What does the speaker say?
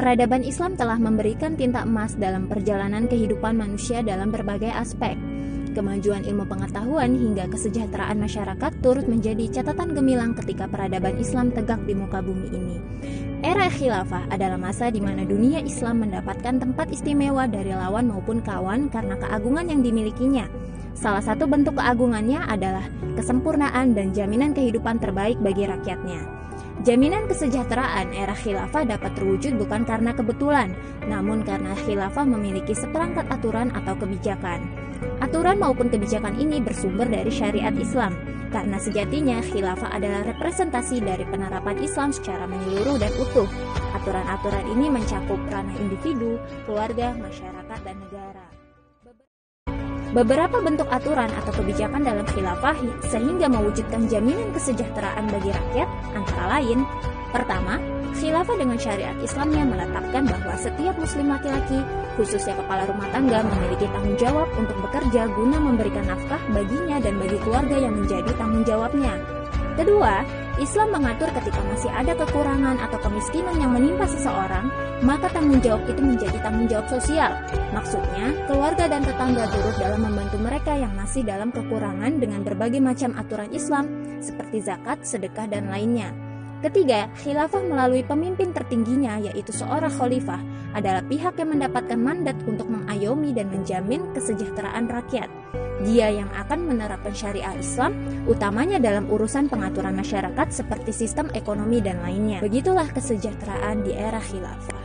peradaban Islam telah memberikan tinta emas dalam perjalanan kehidupan manusia dalam berbagai aspek. Kemajuan ilmu pengetahuan hingga kesejahteraan masyarakat turut menjadi catatan gemilang ketika peradaban Islam tegak di muka bumi ini. Era khilafah adalah masa di mana dunia Islam mendapatkan tempat istimewa dari lawan maupun kawan karena keagungan yang dimilikinya. Salah satu bentuk keagungannya adalah kesempurnaan dan jaminan kehidupan terbaik bagi rakyatnya. Jaminan kesejahteraan era khilafah dapat terwujud bukan karena kebetulan, namun karena khilafah memiliki seperangkat aturan atau kebijakan. Aturan maupun kebijakan ini bersumber dari syariat Islam, karena sejatinya khilafah adalah representasi dari penerapan Islam secara menyeluruh dan utuh. Aturan-aturan ini mencakup ranah individu, keluarga, masyarakat, dan negara. Beberapa bentuk aturan atau kebijakan dalam khilafah sehingga mewujudkan jaminan kesejahteraan bagi rakyat antara lain Pertama, khilafah dengan syariat Islamnya meletakkan bahwa setiap muslim laki-laki, khususnya kepala rumah tangga, memiliki tanggung jawab untuk bekerja guna memberikan nafkah baginya dan bagi keluarga yang menjadi tanggung jawabnya. Kedua, Islam mengatur ketika masih ada kekurangan atau kemiskinan yang menimpa seseorang, maka tanggung jawab itu menjadi tanggung jawab sosial. Maksudnya, keluarga dan tetangga turut dalam membantu mereka yang masih dalam kekurangan dengan berbagai macam aturan Islam, seperti zakat, sedekah, dan lainnya. Ketiga, khilafah melalui pemimpin tertingginya yaitu seorang khalifah adalah pihak yang mendapatkan mandat untuk mengayomi dan menjamin kesejahteraan rakyat. Dia yang akan menerapkan syariah Islam, utamanya dalam urusan pengaturan masyarakat seperti sistem ekonomi dan lainnya. Begitulah kesejahteraan di era khilafah.